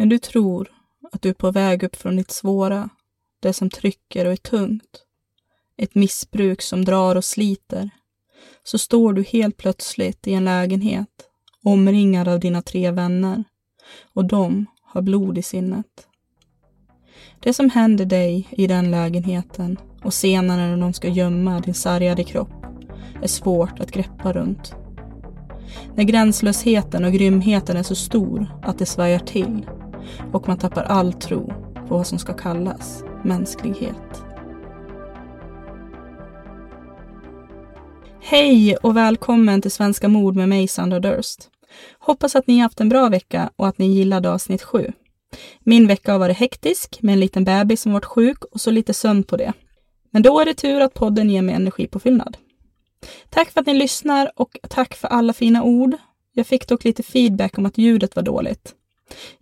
När du tror att du är på väg upp från ditt svåra, det som trycker och är tungt, ett missbruk som drar och sliter, så står du helt plötsligt i en lägenhet omringad av dina tre vänner och de har blod i sinnet. Det som händer dig i den lägenheten och senare när de ska gömma din sargade kropp är svårt att greppa runt. När gränslösheten och grymheten är så stor att det svajar till och man tappar all tro på vad som ska kallas mänsklighet. Hej och välkommen till Svenska mord med mig Sandra Durst. Hoppas att ni haft en bra vecka och att ni gillade avsnitt 7. Min vecka har varit hektisk med en liten bebis som varit sjuk och så lite sömn på det. Men då är det tur att podden ger mig energipåfyllnad. Tack för att ni lyssnar och tack för alla fina ord. Jag fick dock lite feedback om att ljudet var dåligt.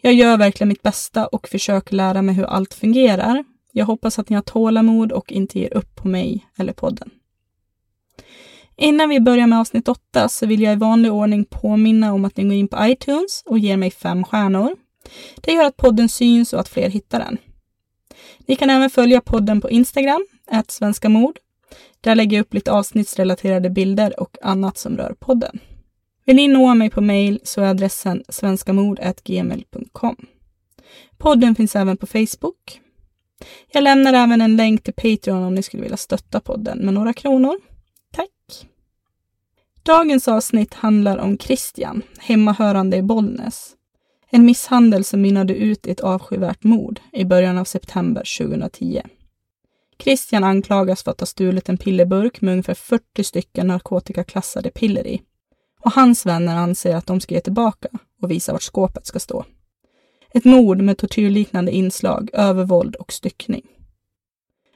Jag gör verkligen mitt bästa och försöker lära mig hur allt fungerar. Jag hoppas att ni har tålamod och inte ger upp på mig eller podden. Innan vi börjar med avsnitt 8 så vill jag i vanlig ordning påminna om att ni går in på iTunes och ger mig fem stjärnor. Det gör att podden syns och att fler hittar den. Ni kan även följa podden på Instagram, svenska mord. Där lägger jag upp lite avsnittsrelaterade bilder och annat som rör podden. Vill ni nå mig på mail så är adressen svenskamord.gmail.com. Podden finns även på Facebook. Jag lämnar även en länk till Patreon om ni skulle vilja stötta podden med några kronor. Tack! Dagens avsnitt handlar om Christian, hemmahörande i Bollnäs. En misshandel som mynnade ut i ett avskyvärt mord i början av september 2010. Christian anklagas för att ha stulit en pillerburk med ungefär 40 stycken narkotikaklassade piller i. Och hans vänner anser att de ska ge tillbaka och visa vart skåpet ska stå. Ett mord med tortyrliknande inslag, övervåld och styckning.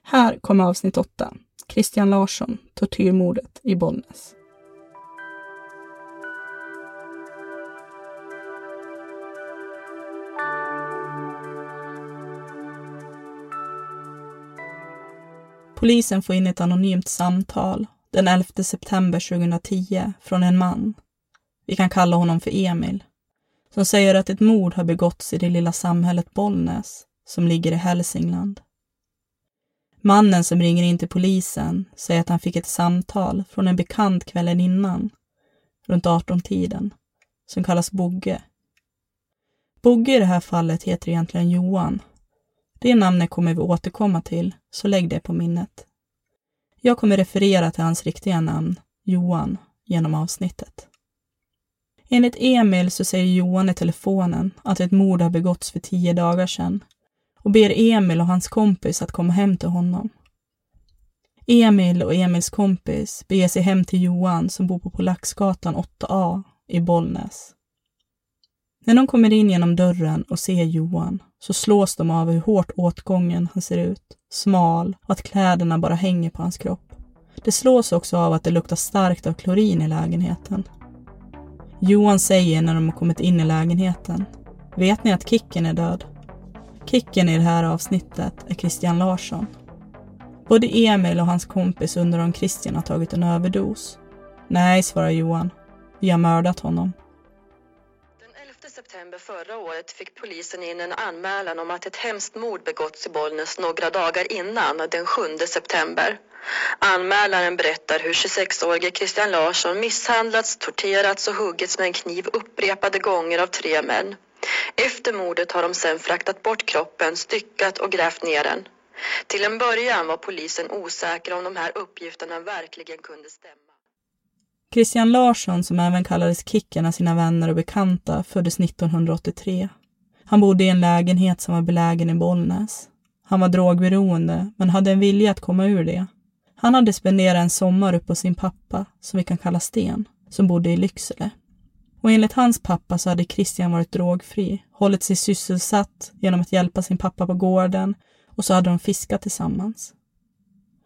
Här kommer avsnitt 8. Christian Larsson, tortyrmordet i Bollnäs. Polisen får in ett anonymt samtal den 11 september 2010 från en man. Vi kan kalla honom för Emil. Som säger att ett mord har begåtts i det lilla samhället Bollnäs som ligger i Hälsingland. Mannen som ringer in till polisen säger att han fick ett samtal från en bekant kvällen innan, runt 18-tiden, som kallas Bogge. Bogge i det här fallet heter egentligen Johan det namnet kommer vi återkomma till, så lägg det på minnet. Jag kommer referera till hans riktiga namn, Johan, genom avsnittet. Enligt Emil så säger Johan i telefonen att ett mord har begåtts för tio dagar sedan och ber Emil och hans kompis att komma hem till honom. Emil och Emils kompis beger sig hem till Johan som bor på Polacksgatan 8A i Bollnäs. När de kommer in genom dörren och ser Johan så slås de av hur hårt åtgången han ser ut, smal och att kläderna bara hänger på hans kropp. Det slås också av att det luktar starkt av klorin i lägenheten. Johan säger när de har kommit in i lägenheten. Vet ni att Kicken är död? Kicken i det här avsnittet är Christian Larsson. Både Emil och hans kompis undrar om Christian har tagit en överdos. Nej, svarar Johan. Vi har mördat honom september förra året fick polisen in en anmälan om att ett hemskt mord begåtts i Bollnäs några dagar innan, den 7 september. Anmälaren berättar hur 26-årige Christian Larsson misshandlats, torterats och huggits med en kniv upprepade gånger av tre män. Efter mordet har de sen fraktat bort kroppen, styckat och grävt ner den. Till en början var polisen osäker om de här uppgifterna verkligen kunde stämma. Christian Larsson, som även kallades Kicken av sina vänner och bekanta, föddes 1983. Han bodde i en lägenhet som var belägen i Bollnäs. Han var drogberoende, men hade en vilja att komma ur det. Han hade spenderat en sommar uppe hos sin pappa, som vi kan kalla Sten, som bodde i Lycksele. Och enligt hans pappa så hade Christian varit drogfri, hållit sig sysselsatt genom att hjälpa sin pappa på gården och så hade de fiskat tillsammans.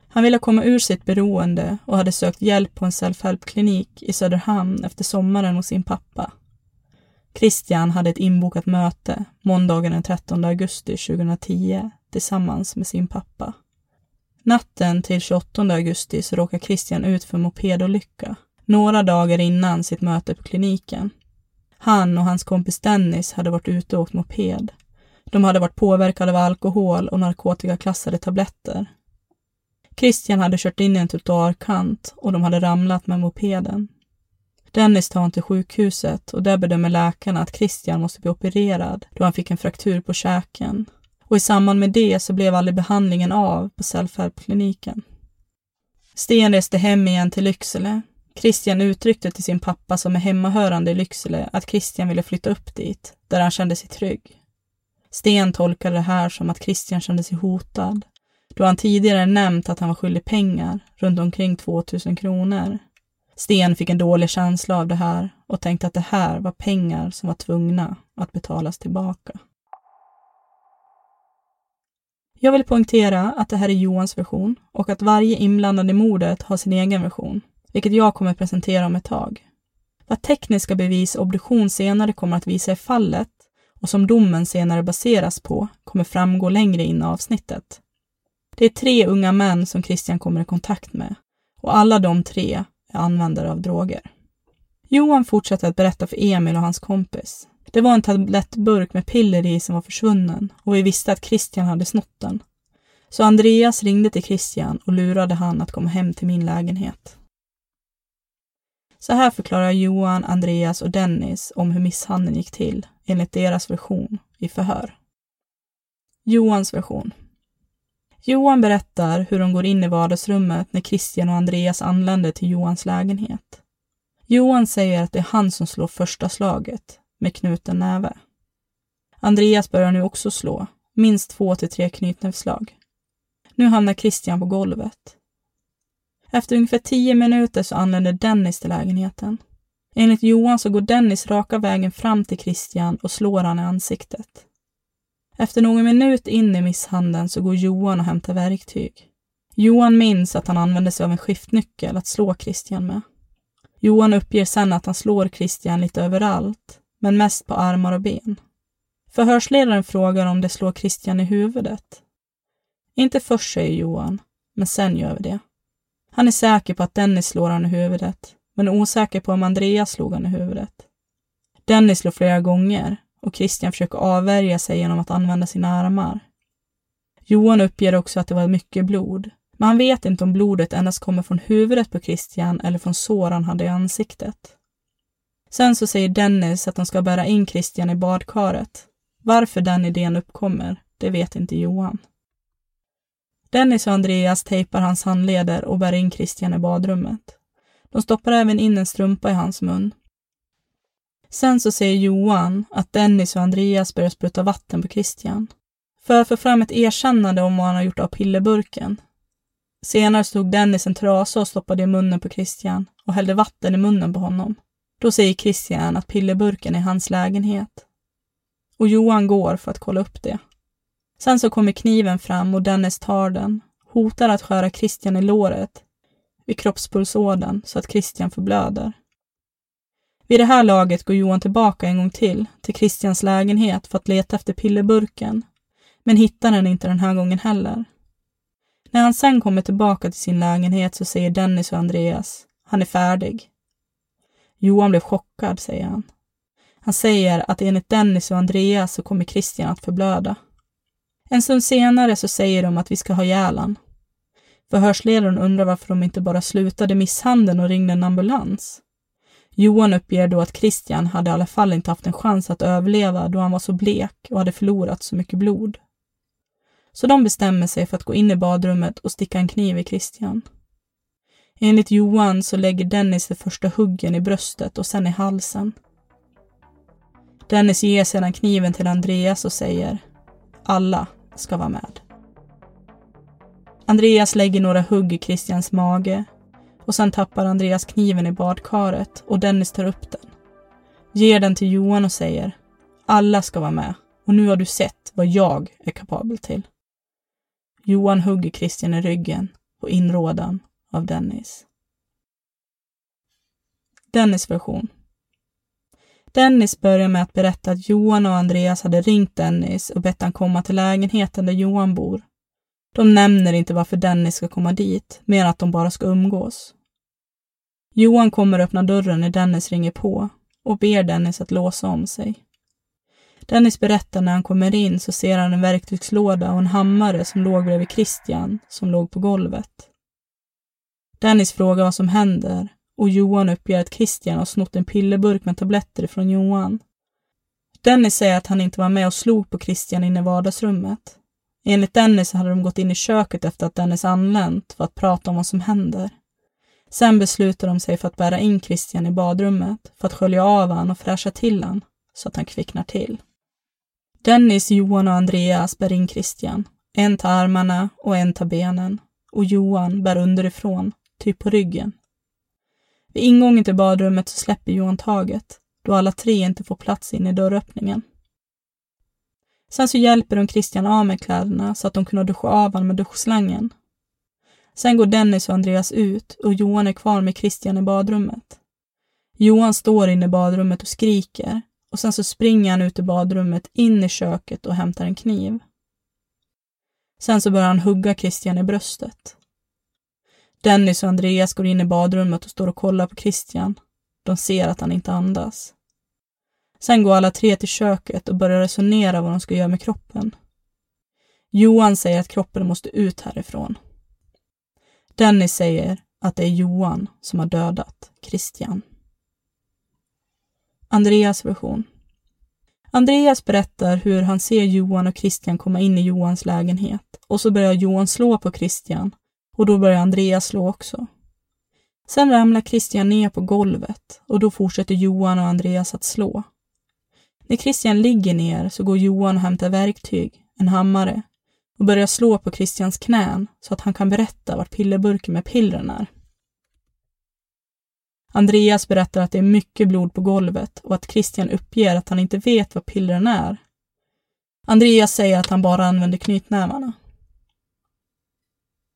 Han ville komma ur sitt beroende och hade sökt hjälp på en self-help-klinik i Söderhamn efter sommaren hos sin pappa. Christian hade ett inbokat möte måndagen den 13 augusti 2010 tillsammans med sin pappa. Natten till 28 augusti så råkar Christian ut för mopedolycka några dagar innan sitt möte på kliniken. Han och hans kompis Dennis hade varit ute och åkt moped De hade varit påverkade av alkohol och narkotikaklassade tabletter. Christian hade kört in i en trottoarkant och de hade ramlat med mopeden. Dennis tar honom till sjukhuset och där bedömer läkarna att Christian måste bli opererad då han fick en fraktur på käken. Och i samband med det så blev aldrig behandlingen av på Selfhelp-kliniken. Sten reste hem igen till Lycksele. Christian uttryckte till sin pappa som är hemmahörande i Lycksele att Christian ville flytta upp dit, där han kände sig trygg. Sten tolkade det här som att Christian kände sig hotad, då han tidigare nämnt att han var skyldig pengar, runt omkring 2000 kronor. Sten fick en dålig känsla av det här och tänkte att det här var pengar som var tvungna att betalas tillbaka. Jag vill poängtera att det här är Johans version och att varje inblandad i mordet har sin egen version, vilket jag kommer presentera om ett tag. Vad tekniska bevis och obduktion senare kommer att visa i fallet och som domen senare baseras på kommer framgå längre in i avsnittet. Det är tre unga män som Christian kommer i kontakt med och alla de tre är användare av droger. Johan fortsätter att berätta för Emil och hans kompis. Det var en tablettburk med piller i som var försvunnen och vi visste att Christian hade snott den. Så Andreas ringde till Christian och lurade han att komma hem till min lägenhet. Så här förklarar Johan, Andreas och Dennis om hur misshandeln gick till enligt deras version i förhör. Johans version. Johan berättar hur de går in i vardagsrummet när Christian och Andreas anländer till Johans lägenhet. Johan säger att det är han som slår första slaget med knuten näve. Andreas börjar nu också slå, minst två till tre knytnävsslag. Nu hamnar Christian på golvet. Efter ungefär tio minuter så anländer Dennis till lägenheten. Enligt Johan så går Dennis raka vägen fram till Christian och slår han i ansiktet. Efter någon minut in i misshandeln så går Johan och hämtar verktyg. Johan minns att han använde sig av en skiftnyckel att slå Christian med. Johan uppger sen att han slår Christian lite överallt, men mest på armar och ben. Förhörsledaren frågar om det slår Christian i huvudet. Inte först, säger Johan, men sen gör vi det. Han är säker på att Dennis slår honom i huvudet, men osäker på om Andreas slog honom i huvudet. Dennis slår flera gånger och Christian försöker avvärja sig genom att använda sina armar. Johan uppger också att det var mycket blod, men han vet inte om blodet endast kommer från huvudet på Christian eller från sår han hade i ansiktet. Sen så säger Dennis att de ska bära in Christian i badkaret. Varför den idén uppkommer, det vet inte Johan. Dennis och Andreas tejpar hans handleder och bär in Christian i badrummet. De stoppar även in en strumpa i hans mun. Sen så säger Johan att Dennis och Andreas börjar spruta vatten på Christian. För att få fram ett erkännande om vad han har gjort av pillerburken. Senare stod Dennis en trasa och stoppade i munnen på Christian och hällde vatten i munnen på honom. Då säger Christian att pillerburken är hans lägenhet. Och Johan går för att kolla upp det. Sen så kommer kniven fram och Dennis tar den, hotar att skära Christian i låret vid kroppspulsådern så att Christian förblöder. Vid det här laget går Johan tillbaka en gång till, till Christians lägenhet för att leta efter pillerburken, men hittar den inte den här gången heller. När han sen kommer tillbaka till sin lägenhet så säger Dennis och Andreas, han är färdig. Johan blev chockad, säger han. Han säger att enligt Dennis och Andreas så kommer Christian att förblöda. En stund senare så säger de att vi ska ha ihjäl. Förhörsledaren undrar varför de inte bara slutade misshandeln och ringde en ambulans. Johan uppger då att Christian hade i alla fall inte haft en chans att överleva då han var så blek och hade förlorat så mycket blod. Så de bestämmer sig för att gå in i badrummet och sticka en kniv i Christian. Enligt Johan så lägger Dennis det första huggen i bröstet och sen i halsen. Dennis ger sedan kniven till Andreas och säger alla ska vara med. Andreas lägger några hugg i Christians mage och sen tappar Andreas kniven i badkaret och Dennis tar upp den. Ger den till Johan och säger alla ska vara med och nu har du sett vad jag är kapabel till. Johan hugger Christian i ryggen på inrådan av Dennis. Dennis version Dennis börjar med att berätta att Johan och Andreas hade ringt Dennis och bett han komma till lägenheten där Johan bor. De nämner inte varför Dennis ska komma dit, mer att de bara ska umgås. Johan kommer och öppnar dörren när Dennis ringer på och ber Dennis att låsa om sig. Dennis berättar när han kommer in så ser han en verktygslåda och en hammare som låg bredvid Christian, som låg på golvet. Dennis frågar vad som händer och Johan uppger att Christian har snott en pillerburk med tabletter från Johan. Dennis säger att han inte var med och slog på Christian inne i vardagsrummet. Enligt Dennis hade de gått in i köket efter att Dennis anlänt för att prata om vad som händer. Sen beslutar de sig för att bära in Christian i badrummet för att skölja av han och fräscha till han så att han kvicknar till. Dennis, Johan och Andreas bär in Christian. En tar armarna och en tar benen och Johan bär underifrån, typ på ryggen. Vid ingången till badrummet så släpper Johan taget då alla tre inte får plats in i dörröppningen. Sen så hjälper de Christian av med kläderna så att de kunde duscha av honom med duschslangen. Sen går Dennis och Andreas ut och Johan är kvar med Christian i badrummet. Johan står inne i badrummet och skriker och sen så springer han ut i badrummet in i köket och hämtar en kniv. Sen så börjar han hugga Christian i bröstet. Dennis och Andreas går in i badrummet och står och kollar på Christian. De ser att han inte andas. Sen går alla tre till köket och börjar resonera vad de ska göra med kroppen. Johan säger att kroppen måste ut härifrån. Dennis säger att det är Johan som har dödat Christian. Andreas version. Andreas berättar hur han ser Johan och Christian komma in i Johans lägenhet och så börjar Johan slå på Christian och då börjar Andreas slå också. Sen ramlar Christian ner på golvet och då fortsätter Johan och Andreas att slå. När Christian ligger ner så går Johan och hämtar verktyg, en hammare, och börjar slå på Christians knän så att han kan berätta vart pillerburken med pillren är. Andreas berättar att det är mycket blod på golvet och att Christian uppger att han inte vet vad pillren är. Andreas säger att han bara använder knytnävarna.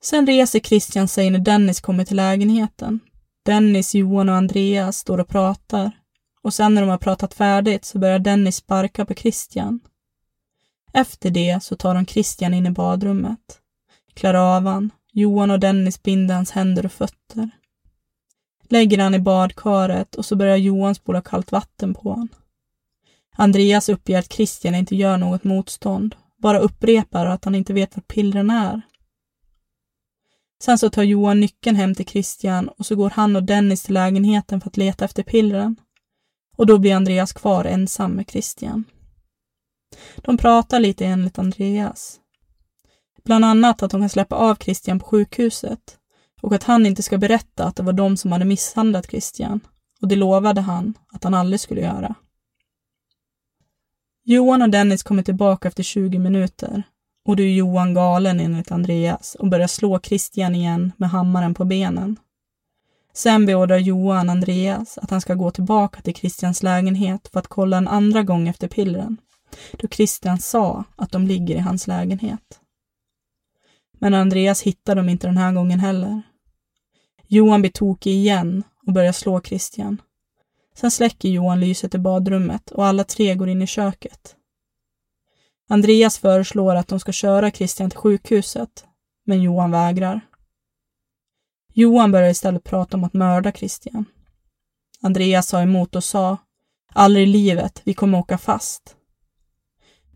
Sen reser Christian sig när Dennis kommer till lägenheten. Dennis, Johan och Andreas står och pratar och sen när de har pratat färdigt så börjar Dennis sparka på Christian. Efter det så tar de Christian in i badrummet, klär av han, Johan och Dennis binder hans händer och fötter. Lägger han i badkaret och så börjar Johan spola kallt vatten på honom. Andreas uppger att Christian inte gör något motstånd, bara upprepar att han inte vet vad pillren är. Sen så tar Johan nyckeln hem till Christian och så går han och Dennis till lägenheten för att leta efter pillren. Och då blir Andreas kvar ensam med Christian. De pratar lite enligt Andreas. Bland annat att de kan släppa av Christian på sjukhuset och att han inte ska berätta att det var de som hade misshandlat Christian. Och det lovade han att han aldrig skulle göra. Johan och Dennis kommer tillbaka efter 20 minuter och då är Johan galen enligt Andreas och börjar slå Christian igen med hammaren på benen. Sen beordrar Johan Andreas att han ska gå tillbaka till Christians lägenhet för att kolla en andra gång efter pillren, då Christian sa att de ligger i hans lägenhet. Men Andreas hittar dem inte den här gången heller. Johan blir tokig igen och börjar slå Christian. Sen släcker Johan lyset i badrummet och alla tre går in i köket. Andreas föreslår att de ska köra Christian till sjukhuset, men Johan vägrar. Johan börjar istället prata om att mörda Christian. Andreas sa emot och sa, aldrig i livet, vi kommer åka fast.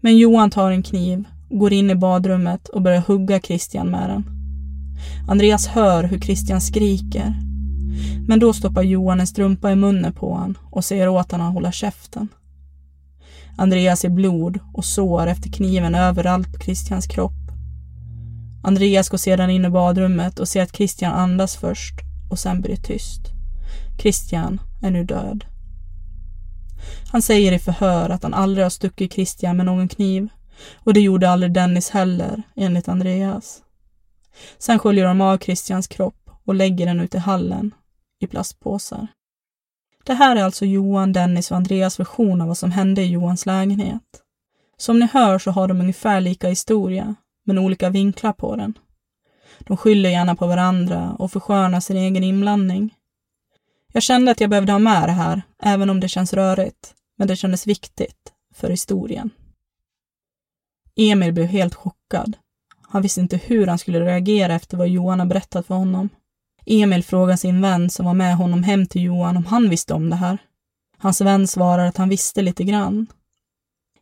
Men Johan tar en kniv, går in i badrummet och börjar hugga Christian med den. Andreas hör hur Christian skriker. Men då stoppar Johan en strumpa i munnen på honom och säger åt honom att hålla käften. Andreas ser blod och sår efter kniven överallt på Christians kropp. Andreas går sedan in i badrummet och ser att Christian andas först och sen blir det tyst. Christian är nu död. Han säger i förhör att han aldrig har stuckit Christian med någon kniv och det gjorde aldrig Dennis heller, enligt Andreas. Sen sköljer de av Christians kropp och lägger den ute i hallen i plastpåsar. Det här är alltså Johan, Dennis och Andreas version av vad som hände i Johans lägenhet. Som ni hör så har de ungefär lika historia, men olika vinklar på den. De skyller gärna på varandra och förskönar sin egen inblandning. Jag kände att jag behövde ha med det här, även om det känns rörigt, men det kändes viktigt för historien. Emil blev helt chockad. Han visste inte hur han skulle reagera efter vad Johan har berättat för honom. Emil frågar sin vän som var med honom hem till Johan om han visste om det här. Hans vän svarar att han visste lite grann.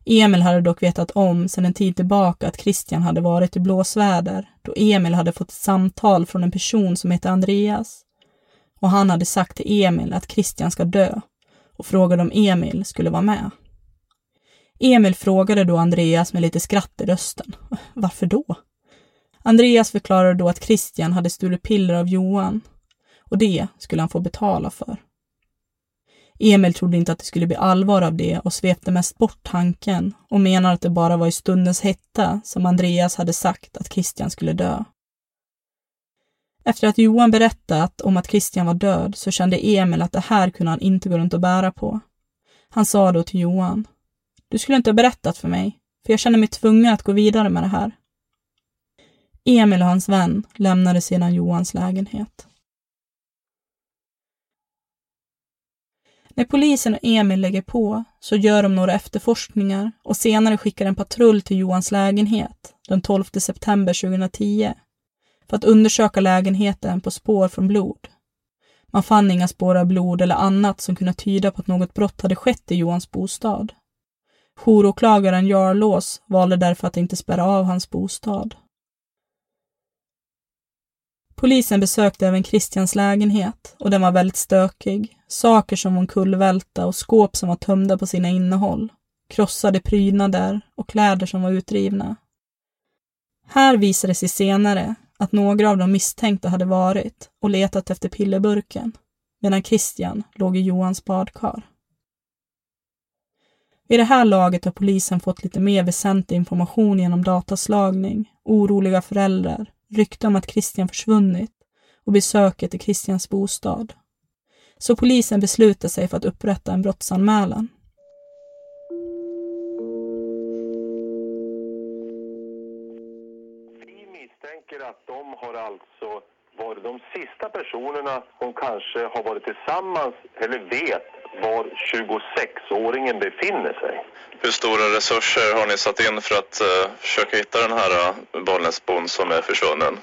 Emil hade dock vetat om sedan en tid tillbaka att Christian hade varit i blåsväder då Emil hade fått ett samtal från en person som hette Andreas. Och han hade sagt till Emil att Christian ska dö och frågade om Emil skulle vara med. Emil frågade då Andreas med lite skratt i rösten. Varför då? Andreas förklarade då att Christian hade stulit piller av Johan och det skulle han få betala för. Emil trodde inte att det skulle bli allvar av det och svepte mest bort tanken och menar att det bara var i stundens hetta som Andreas hade sagt att Christian skulle dö. Efter att Johan berättat om att Christian var död så kände Emil att det här kunde han inte gå runt och bära på. Han sa då till Johan, du skulle inte ha berättat för mig, för jag känner mig tvungen att gå vidare med det här. Emil och hans vän lämnade sedan Johans lägenhet. När polisen och Emil lägger på så gör de några efterforskningar och senare skickar en patrull till Johans lägenhet den 12 september 2010 för att undersöka lägenheten på spår från blod. Man fann inga spår av blod eller annat som kunde tyda på att något brott hade skett i Johans bostad. Jouråklagaren Jarlås valde därför att inte spärra av hans bostad. Polisen besökte även Christians lägenhet och den var väldigt stökig. Saker som var kullvälta och skåp som var tömda på sina innehåll. Krossade prydnader och kläder som var utrivna. Här visade sig senare att några av de misstänkta hade varit och letat efter pillerburken medan Christian låg i Johans badkar. Vid det här laget har polisen fått lite mer väsentlig information genom dataslagning, oroliga föräldrar, rykte om att Christian försvunnit och besöket i Christians bostad. Så polisen beslutar sig för att upprätta en brottsanmälan. Alltså varit de sista personerna som kanske har varit tillsammans eller vet var 26-åringen befinner sig. Hur stora resurser har ni satt in för att uh, försöka hitta den här uh, Bollnäsbon som är försvunnen?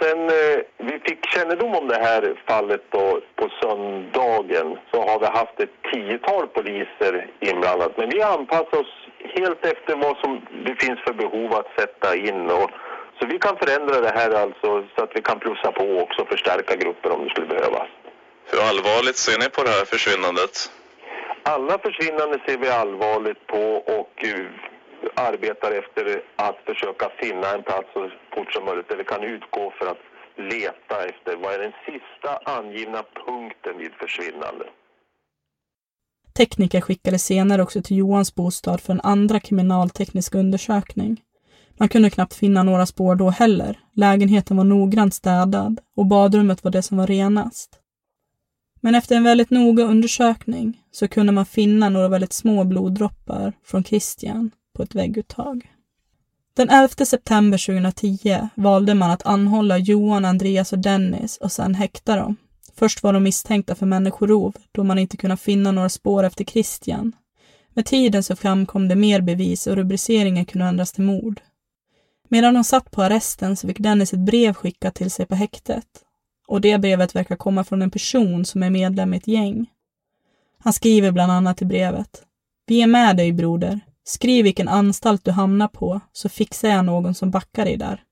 Sen uh, vi fick kännedom om det här fallet då, på söndagen så har vi haft ett tiotal poliser inblandat. Men vi anpassar oss helt efter vad som det finns för behov att sätta in. Och, så vi kan förändra det här alltså så att vi kan plussa på också och förstärka grupper om det skulle behövas. Hur allvarligt ser ni på det här försvinnandet? Alla försvinnanden ser vi allvarligt på och uh, arbetar efter att försöka finna en plats så fort som möjligt där vi kan utgå för att leta efter vad är den sista angivna punkten vid försvinnande. Tekniker skickades senare också till Johans bostad för en andra kriminalteknisk undersökning. Man kunde knappt finna några spår då heller. Lägenheten var noggrant städad och badrummet var det som var renast. Men efter en väldigt noga undersökning så kunde man finna några väldigt små bloddroppar från Christian på ett vägguttag. Den 11 september 2010 valde man att anhålla Johan, Andreas och Dennis och sedan häkta dem. Först var de misstänkta för människorov då man inte kunde finna några spår efter Christian. Med tiden så framkom det mer bevis och rubriceringen kunde ändras till mord. Medan de satt på arresten så fick Dennis ett brev skickat till sig på häktet och det brevet verkar komma från en person som är medlem i ett gäng. Han skriver bland annat i brevet. Vi är med dig broder. Skriv vilken anstalt du hamnar på så fixar jag någon som backar dig där.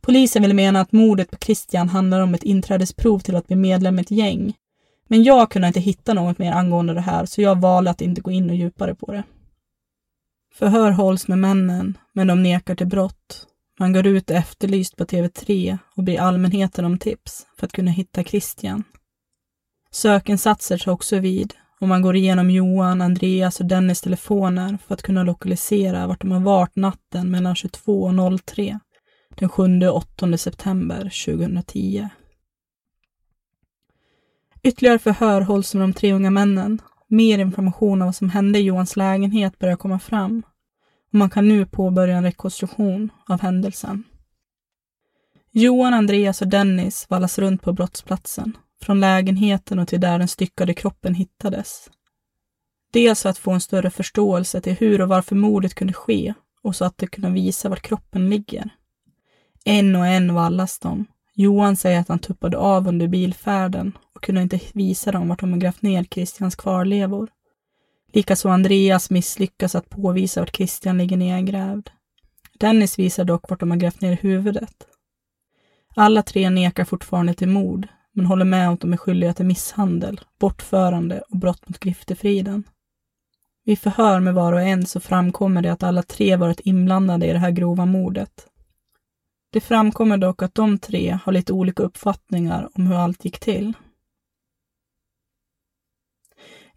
Polisen vill mena att mordet på Christian handlar om ett inträdesprov till att bli medlem i ett gäng. Men jag kunde inte hitta något mer angående det här så jag valde att inte gå in och djupare på det. Förhör hålls med männen, men de nekar till brott man går ut efterlyst på TV3 och ber allmänheten om tips för att kunna hitta Christian. Sökinsatser tar också vid och man går igenom Johan, Andreas och Dennis telefoner för att kunna lokalisera vart de har varit natten mellan 22 och 03 den 7 och 8 september 2010. Ytterligare förhör hålls med de tre unga männen. Mer information om vad som hände i Johans lägenhet börjar komma fram och man kan nu påbörja en rekonstruktion av händelsen. Johan, Andreas och Dennis vallas runt på brottsplatsen, från lägenheten och till där den styckade kroppen hittades. Dels för att få en större förståelse till hur och varför mordet kunde ske och så att de kunde visa var kroppen ligger. En och en vallas de. Johan säger att han tuppade av under bilfärden och kunde inte visa dem vart de grävt ner Kristians kvarlevor. Likaså Andreas misslyckas att påvisa vart Kristian ligger nedgrävd. Dennis visar dock vart de har grävt ner huvudet. Alla tre nekar fortfarande till mord, men håller med om att de är skyldiga till misshandel, bortförande och brott mot griftefriden. Vid förhör med var och en så framkommer det att alla tre varit inblandade i det här grova mordet. Det framkommer dock att de tre har lite olika uppfattningar om hur allt gick till.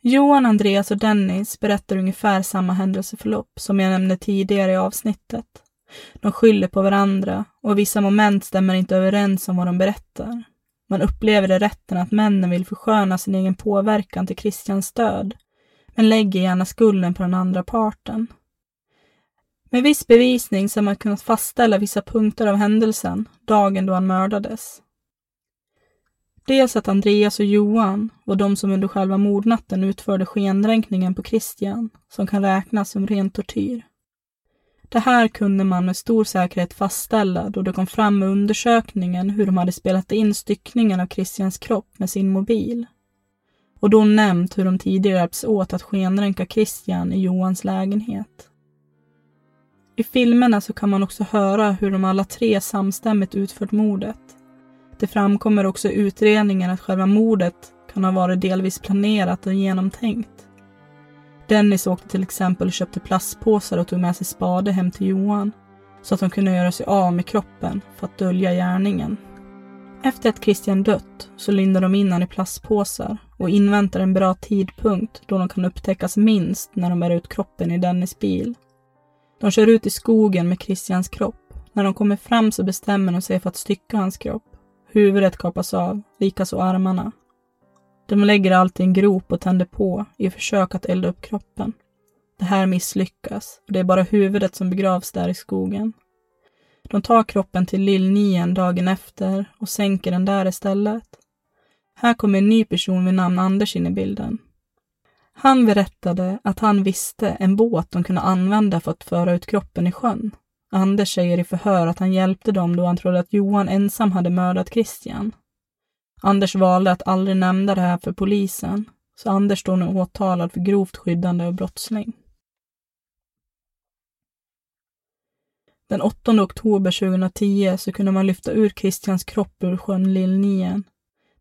Johan, Andreas och Dennis berättar ungefär samma händelseförlopp som jag nämnde tidigare i avsnittet. De skyller på varandra och vissa moment stämmer inte överens om vad de berättar. Man upplever det rätten att männen vill försköna sin egen påverkan till Christians död, men lägger gärna skulden på den andra parten. Med viss bevisning så har man kunnat fastställa vissa punkter av händelsen, dagen då han mördades. Dels att Andreas och Johan var de som under själva mordnatten utförde skendränkningen på Christian, som kan räknas som ren tortyr. Det här kunde man med stor säkerhet fastställa då det kom fram med undersökningen hur de hade spelat in styckningen av Christians kropp med sin mobil. Och då nämnt hur de tidigare hjälps åt att skendränka Christian i Johans lägenhet. I filmerna så kan man också höra hur de alla tre samstämmigt utfört mordet. Det framkommer också i utredningen att själva mordet kan ha varit delvis planerat och genomtänkt. Dennis åkte till exempel och köpte plastpåsar och tog med sig spade hem till Johan så att de kunde göra sig av med kroppen för att dölja gärningen. Efter att Christian dött så lindar de in honom i plastpåsar och inväntar en bra tidpunkt då de kan upptäckas minst när de bär ut kroppen i Dennis bil. De kör ut i skogen med Christians kropp. När de kommer fram så bestämmer de sig för att stycka hans kropp. Huvudet kapas av, likaså armarna. De lägger allt i en grop och tänder på i försök att elda upp kroppen. Det här misslyckas och det är bara huvudet som begravs där i skogen. De tar kroppen till Lill-Nien dagen efter och sänker den där istället. Här kommer en ny person vid namn Anders in i bilden. Han berättade att han visste en båt de kunde använda för att föra ut kroppen i sjön. Anders säger i förhör att han hjälpte dem då han trodde att Johan ensam hade mördat Christian. Anders valde att aldrig nämna det här för polisen, så Anders står nu åtalad för grovt skyddande av brottsling. Den 8 oktober 2010 så kunde man lyfta ur Christians kropp ur sjön Lillnien.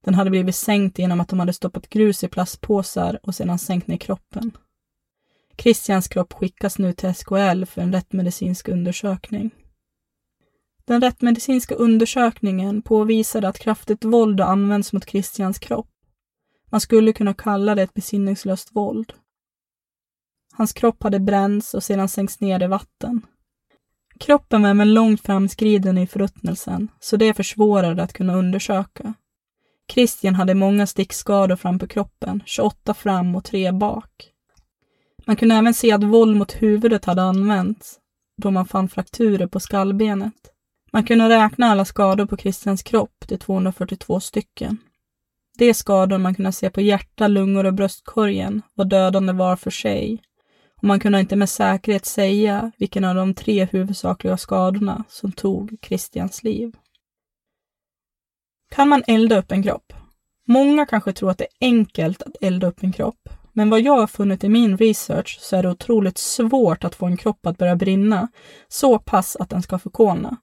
Den hade blivit sänkt genom att de hade stoppat grus i plastpåsar och sedan sänkt ner kroppen. Christians kropp skickas nu till SKL för en rättmedicinsk undersökning. Den rättmedicinska undersökningen påvisade att kraftigt våld har använts mot Christians kropp. Man skulle kunna kalla det ett besinningslöst våld. Hans kropp hade bränts och sedan sänkts ner i vatten. Kroppen var även långt framskriden i förruttnelsen, så det försvårade att kunna undersöka. Christian hade många stickskador fram på kroppen, 28 fram och 3 bak. Man kunde även se att våld mot huvudet hade använts, då man fann frakturer på skallbenet. Man kunde räkna alla skador på Kristians kropp till 242 stycken. De skador man kunde se på hjärta, lungor och bröstkorgen var dödande var för sig och man kunde inte med säkerhet säga vilken av de tre huvudsakliga skadorna som tog Kristians liv. Kan man elda upp en kropp? Många kanske tror att det är enkelt att elda upp en kropp, men vad jag har funnit i min research så är det otroligt svårt att få en kropp att börja brinna så pass att den ska förkolna.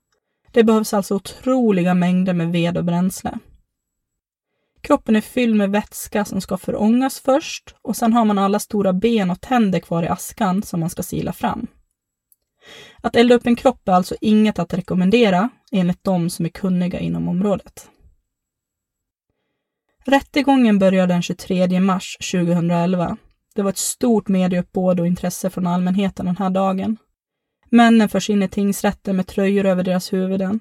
Det behövs alltså otroliga mängder med ved och bränsle. Kroppen är fylld med vätska som ska förångas först och sen har man alla stora ben och tänder kvar i askan som man ska sila fram. Att elda upp en kropp är alltså inget att rekommendera enligt de som är kunniga inom området. Rättegången började den 23 mars 2011. Det var ett stort medieuppbåd och intresse från allmänheten den här dagen. Männen förs in i tingsrätten med tröjor över deras huvuden.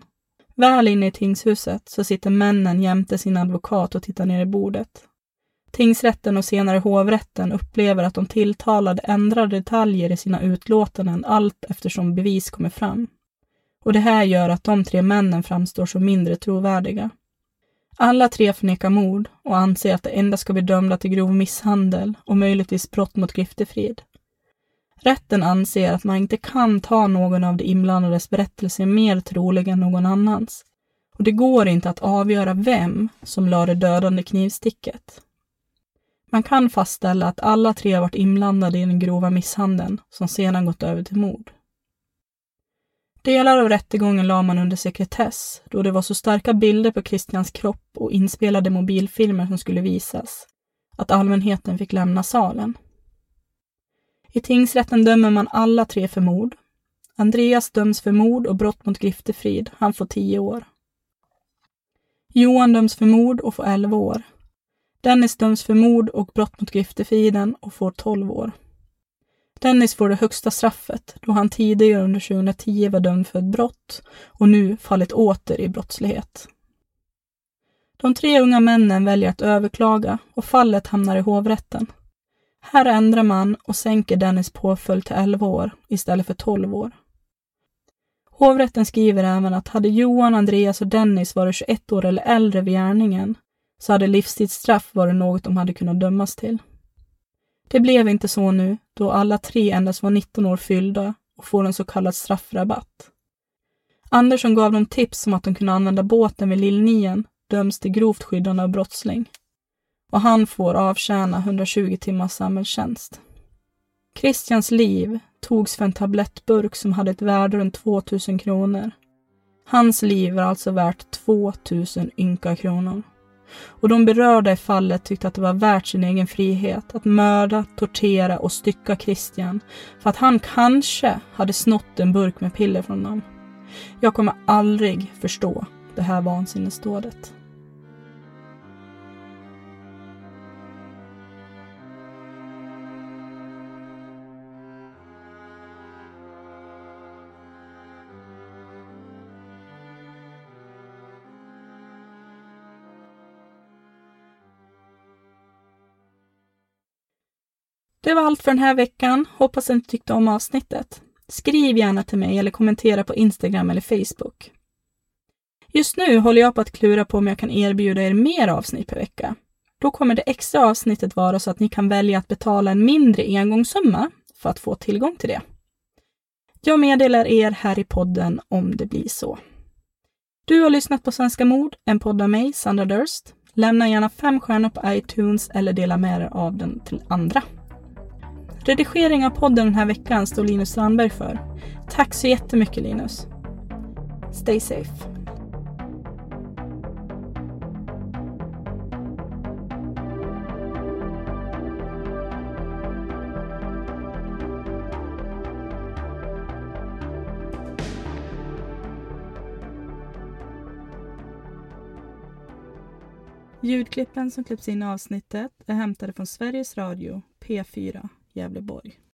Väl inne i tingshuset så sitter männen jämte sin advokat och tittar ner i bordet. Tingsrätten och senare hovrätten upplever att de tilltalade ändrar detaljer i sina utlåtanden allt eftersom bevis kommer fram. Och det här gör att de tre männen framstår som mindre trovärdiga. Alla tre förnekar mord och anser att de endast ska bli dömda till grov misshandel och möjligtvis brott mot griftefrid. Rätten anser att man inte kan ta någon av de inblandades berättelser mer trolig än någon annans. Och det går inte att avgöra vem som lade det dödande knivsticket. Man kan fastställa att alla tre varit inblandade i den grova misshandeln som sedan gått över till mord. Delar av rättegången la man under sekretess då det var så starka bilder på Christians kropp och inspelade mobilfilmer som skulle visas att allmänheten fick lämna salen. I tingsrätten dömer man alla tre för mord. Andreas döms för mord och brott mot griftefrid. Han får tio år. Johan döms för mord och får elva år. Dennis döms för mord och brott mot griftefriden och får tolv år. Dennis får det högsta straffet då han tidigare under 2010 var dömd för ett brott och nu fallit åter i brottslighet. De tre unga männen väljer att överklaga och fallet hamnar i hovrätten. Här ändrar man och sänker Dennis påföljd till 11 år istället för 12 år. Hovrätten skriver även att hade Johan, Andreas och Dennis varit 21 år eller äldre vid gärningen så hade livstidsstraff varit något de hade kunnat dömas till. Det blev inte så nu, då alla tre endast var 19 år fyllda och får en så kallad straffrabatt. Andersson gav dem tips om att de kunde använda båten vid Lillnien, döms till grovt skyddande av brottsling. Och han får avtjäna 120 timmars samhällstjänst. Christians liv togs för en tablettburk som hade ett värde runt 2000 kronor. Hans liv var alltså värt 2000 ynka kronor. Och de berörda i fallet tyckte att det var värt sin egen frihet att mörda, tortera och stycka Christian för att han kanske hade snott en burk med piller från dem. Jag kommer aldrig förstå det här vansinnesdådet. Det var allt för den här veckan. Hoppas att ni tyckte om avsnittet. Skriv gärna till mig eller kommentera på Instagram eller Facebook. Just nu håller jag på att klura på om jag kan erbjuda er mer avsnitt per vecka. Då kommer det extra avsnittet vara så att ni kan välja att betala en mindre engångssumma för att få tillgång till det. Jag meddelar er här i podden om det blir så. Du har lyssnat på Svenska mord, en podd av mig, Sandra Durst. Lämna gärna fem stjärnor på iTunes eller dela med er av den till andra. Redigering av podden den här veckan står Linus Strandberg för. Tack så jättemycket Linus. Stay safe. Ljudklippen som klipps in i avsnittet är hämtade från Sveriges Radio P4 Gävleborg.